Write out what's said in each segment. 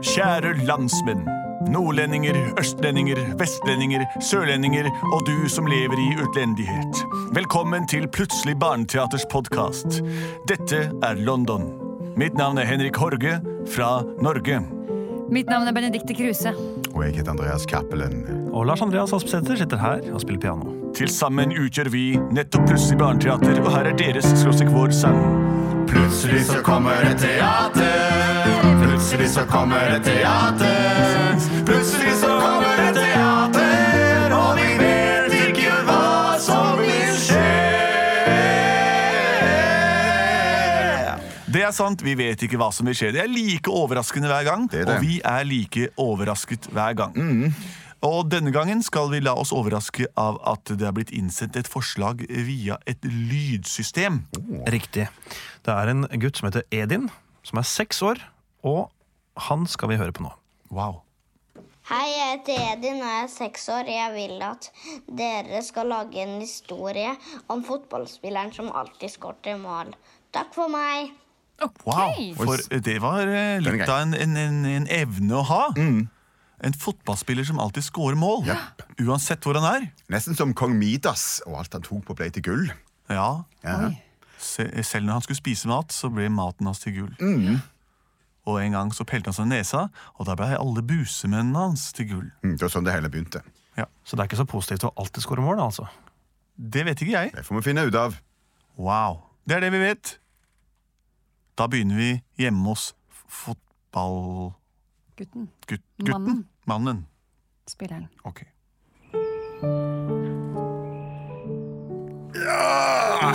Kjære landsmenn. Nordlendinger, østlendinger, vestlendinger, sørlendinger og du som lever i utlendighet. Velkommen til Plutselig barneteaters podkast. Dette er London. Mitt navn er Henrik Horge fra Norge. Mitt navn er Benedicte Kruse. Og jeg heter Andreas Cappelen. Og Lars Andreas Aspsæter sitter her og spiller piano. Til sammen utgjør vi nettopp Plutselig barneteater, og her er deres skråstrek vår sang. Plutselig så kommer et teater. Plutselig så kommer et teater. Plutselig så kommer et teater, og vi vet ikke hva som vil skje. Det er sant, vi vet ikke hva som vil skje. Det er like overraskende hver gang, Det det. og vi er like overrasket hver gang. Og denne gangen skal vi la oss overraske av at det er blitt innsendt et forslag via et lydsystem. Riktig. Det er en gutt som heter Edin, som er seks år, og han skal vi høre på nå. Wow. Hei, jeg heter Edin og jeg er seks år. Jeg vil at dere skal lage en historie om fotballspilleren som alltid skårte mål. Takk for meg. wow. For det var eh, litt av en, en, en, en evne å ha. En fotballspiller som alltid scorer mål. Uansett hvor han er. Nesten som kong Midas, og alt han tok på ble til gull. Ja, Ja. se, Selv når han skulle spise mat, så ble maten hans til gull. Og en gang så pelte han seg i nesa, og da ble alle busemennene hans til gull. Mm, Det var sånn det hele begynte. Så det er ikke så positivt å alltid skåre mål, altså. Det vet ikke jeg. Det får vi finne ut av. Wow. Det er det vi vet. Da begynner vi hjemme hos fotball... Gutten. Gutten? Mannen. Spilleren. Ok. Ja!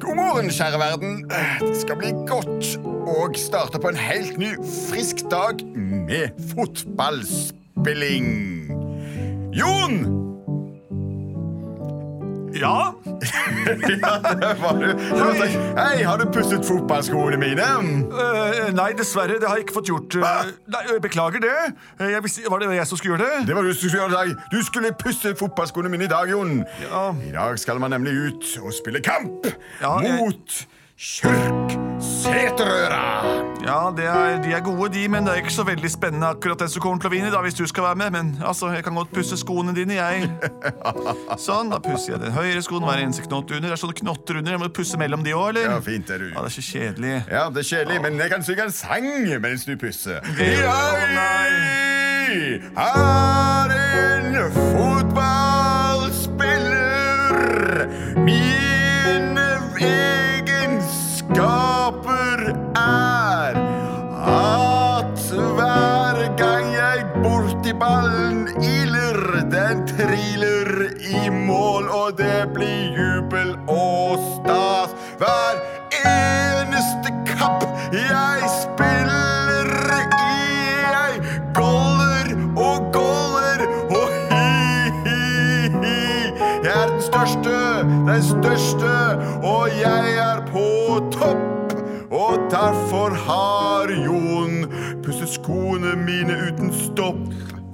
God morgen, kjære verden. Det skal bli godt å starte på en helt ny, frisk dag med fotballspilling. Jon! Ja? Ja, det var du. Det Hei, har du pusset fotballskoene mine? Uh, nei, dessverre. Det har jeg ikke fått gjort. Uh, nei, øh, beklager det. Visste, var det jeg som skulle gjøre det? Det var du som skulle gjøre i dag. Du skulle pusse fotballskoene mine i dag, Jon. Ja. I dag skal man nemlig ut og spille kamp Ja, jeg- mot Kjørk-Seterøra. Ja, det er, De er gode, de, men det er ikke så veldig spennende akkurat den som kommer til å vinne. da, hvis du skal være med. Men altså, jeg kan godt pusse skoene dine, jeg. Sånn, Da pusser jeg den høyre skoen, hver eneste knott under. Det er sånne knotter under. Jeg må pusse mellom de òg, eller? Ja, fint er du. Ja, Det er så kjedelig. Ja, det er kjedelig, men jeg kan synge en sang mens du pusser. Jeg er en fotballspiller. Mine egenskaper er at hver gang jeg borti ballen iler, den triler i mål, og det blir jubel største, den største, og jeg er på topp. Og derfor har Jon pusset skoene mine uten stopp.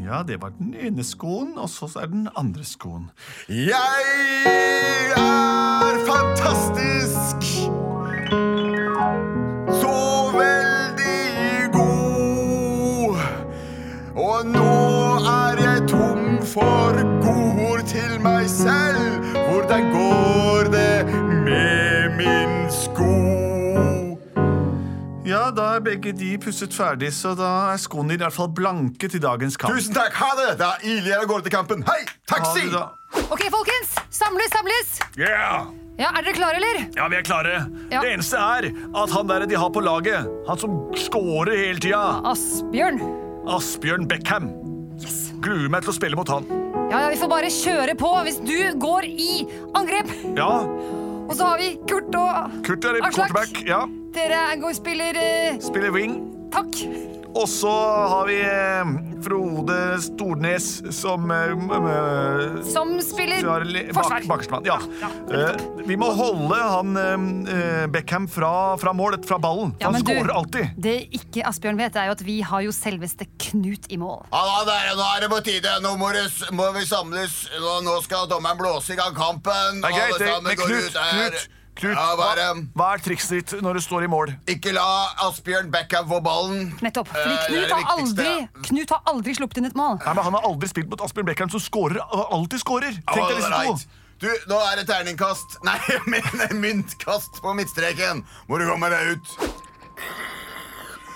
Ja, det var den ene skoen, og så er den andre skoen. Jeg er fantastisk. Er begge de pusset ferdig, så da er skoene i hvert fall blanke til dagens kamp. Tusen takk, ha det! Da iler jeg av gårde til kampen. Hei, taxi! Ok, folkens! Samles, samles! Yeah! Ja, Er dere klare, eller? Ja, vi er klare. Ja. Det eneste er at han der de har på laget, han som scorer hele tida, Asbjørn. Asbjørn Beckham. Yes. Gruer meg til å spille mot han. Ja, ja, Vi får bare kjøre på hvis du går i angrep. Ja, Og så har vi Kurt og Kurt er quarterback. Ja, Dere går spiller uh... spiller wing. Takk. Og så har vi eh, Frode Stornes som m- Som spiller forsvar. bak, bakerstmann. Ja. Ja, Eh, vi må holde han eh, Beckham fra, fra mål, fra ballen. Ja, han skårer alltid. Det ikke Asbjørn vet, er jo at vi har jo selveste Knut i mål. Halla dere, nå er det på tide. Nå må, det, må vi samles. Nå, nå skal dommeren blåse i gang kampen. Det er greit, det. sammen Men Knut, ut. Knut, Knut, Ja, hva, bare hva er trikset ditt når du står i mål? Ikke la Asbjørn Beckham få ballen. Nettopp. Fordi Eh, det er Knut det har, aldri. Knut har aldri sluppet inn et mål. Nei, men Han har aldri spilt mot Asbjørn Beckham, som scorer, alltid scorer. Tenk deg disse to. Du, nå er det terningkast Nei, jeg mener myntkast på midtstreken. Må du komme deg ut.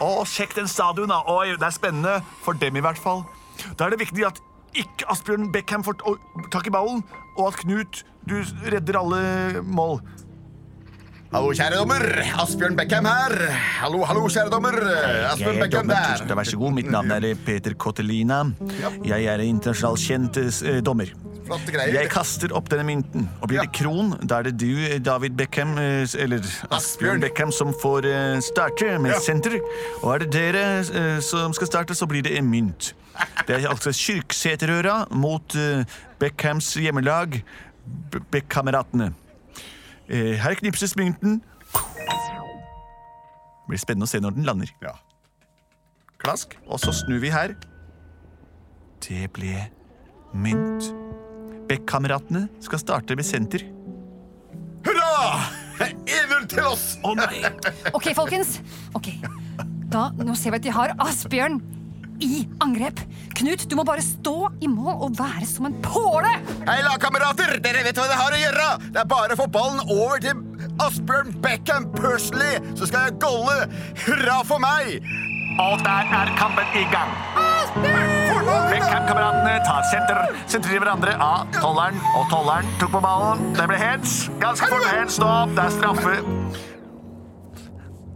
Å, sjekk den stadion, da. Oi, det er spennende. For dem, i hvert fall. Da er det viktig at ikke Asbjørn Beckham får å- tak i ballen, og at Knut, du redder alle mål. Hallo, kjære dommer. Asbjørn Beckham her. Hallo, hallo, kjære dommer. Asbjørn Beckham der. Vær så god, mitt navn er Peter Kotelina. Jeg er en internasjonalt kjent eh, dommer. Flotte greier. Jeg kaster opp denne mynten, og blir det kron, da er det du, eh, David Beckham, eh, eller Asbjørn Beckham, som får eh, starte med Ja. senter. Og er det dere eh, som skal starte, så blir det en mynt. Det er altså Kyrksæterøra mot eh, Beckhams hjemmelag, B- Beckkameratene. Eh, Her knipses mynten. Det blir spennende å se når den lander. Ja. Klask. Og så snur vi her. Det ble mynt. Beck-kameratene skal starte ved senter. Hurra! 1-0 til oss. Å nei! Ok, folkens. Ok, da, Nå ser vi at de har Asbjørn i angrep. Knut, du må bare stå i mål og være som en påle! Hei, lagkamerater! Dere vet hva dere har å gjøre! Det er bare å få ballen over til Asbjørn Beckham personally, så skal jeg golle. Hurra for meg! Og der er kampen i gang. Beckham-kameratene tar senter, sentrer hverandre av tolleren, og tolleren tok på ballen. Det ble hands. Ganske fort hands nå. Det er straffe.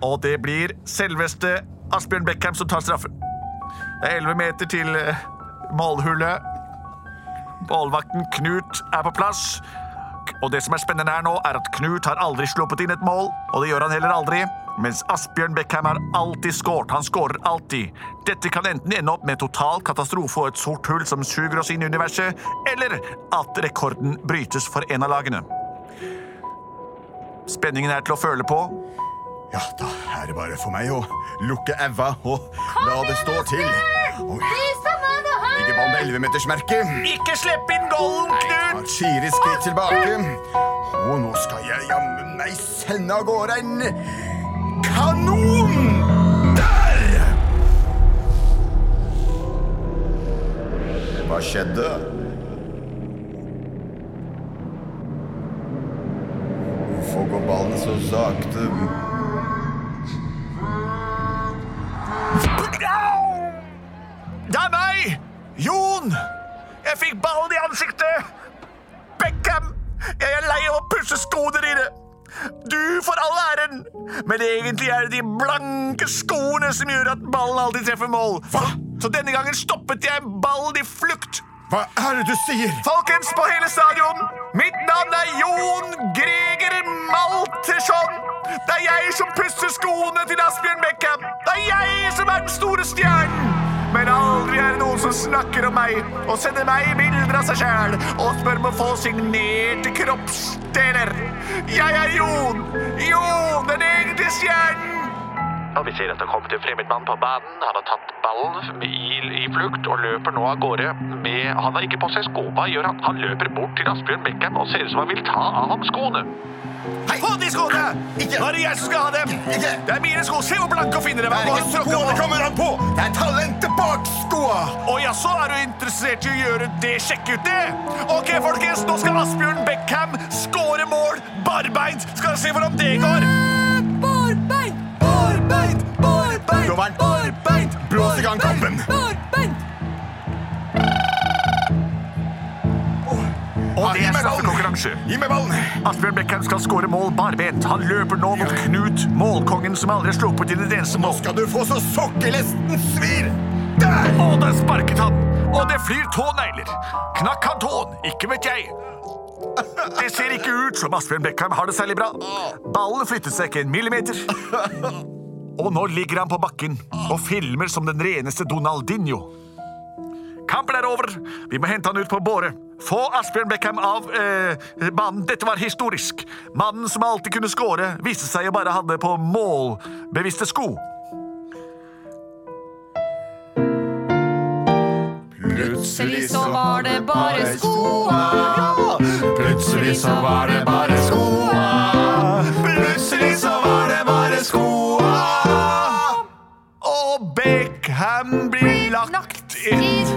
Og det blir selveste Asbjørn Beckham som tar straffe. Det er 11 meter til eh, målhullet. Målvakten Knut er på plass. Og det som er spennende her nå, er at Knut har aldri sluppet inn et mål, og det gjør han heller aldri. Mens Asbjørn Beckham har alltid skåret. Han skårer alltid. Dette kan enten ende opp med total katastrofe og et sort hull som suger oss inn i universet, eller at rekorden brytes for en av lagene. Spenningen er til å føle på. Ja, da er det bare for meg å lukke æva og la det stå til. Oi. Ligger ballen på 11-metersmerket. Ikke slipp inn golden, Tar fire skritt tilbake. Og nå skal jeg jammen meg sende av gårde en kanon! Der! Hva skjedde? Hvorfor går ballen så sakte? Blanke skoene som gjør at ballen alltid treffer mål. Hva? Så denne gangen stoppet jeg ballen i flukt. Hva er det du sier? Folkens på hele stadion, mitt navn er Jon Greger Maltersson. Det er jeg som pusser skoene til Asbjørn Beckham. Det er jeg som er den store stjernen. Men aldri er det noen som snakker om meg og sender meg bilder av seg sjæl og spør om å få signerte kroppsdeler. Jeg er Jon. Jon, den egentlige stjernen. Og vi ser at det har kommet en fremmed mann på banen. Han har tatt ballen i, i flukt og løper nå av gårde med Han har ikke på seg sko. Hva gjør han? Han løper bort til Asbjørn Beckham og ser ut som han vil ta av ham skoene. Hei! Få de skoene! Ikke! Nå er det jeg som skal ha dem! Ikke! Det er mine sko. Se hvor blanke og fine de Det er. ikke skoene kommer han på! Det er talentet bak skoa! Å jaså, er du interessert i å gjøre det? Sjekke ut det? Ok, folkens, nå skal Asbjørn Beckham skåre mål barbeint. Skal vi se hvordan det går? Dommeren, Barbeint! blås i gang kampen. Barbeint! Og det er straffekonkurranse. Gi meg ballen! Asbjørn Beckham skal skåre mål barbent. Han løper nå mot Knut, målkongen som aldri slo sluppet inn et eneste Nå skal du få så sokkelesten svir! Der! Og der sparket han! Og det flyr tånegler. Knakk han tåen? Ikke vet jeg. Det ser ikke ut som Asbjørn Beckham har det særlig bra. Ballen flyttet seg ikke en millimeter. Og nå ligger han på bakken og filmer som den reneste Donaldinho. Kampen er over. Vi må hente han ut på båre. Få Asbjørn Beckham av eh, banen. Dette var historisk. Mannen som alltid kunne skåre, viste seg å bare hadde på målbevisste sko. Plutselig så var det bare skoa. Plutselig så var det bare skoa. Beckham blir lagt inn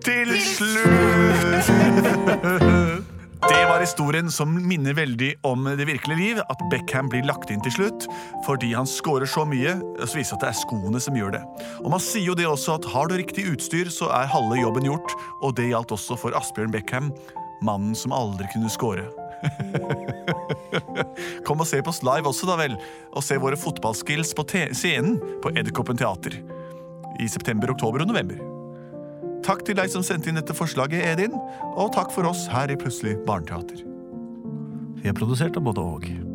til slutt. Det var historien som minner veldig om det virkelige liv. At Beckham blir lagt inn til slutt fordi han scorer så mye. Så viser det at det er skoene som gjør det. Og Man sier jo det også at har du riktig utstyr, så er halve jobben gjort. Og det gjaldt også for Asbjørn Beckham, mannen som aldri kunne score. Kom og se på oss live også, da vel. Og se våre fotballskills på scenen på Edderkoppen teater. I september, oktober og november. Takk til deg som sendte inn dette forslaget, Edin. Og takk for oss her i Plutselig barneteater. Vi er produsert av både og.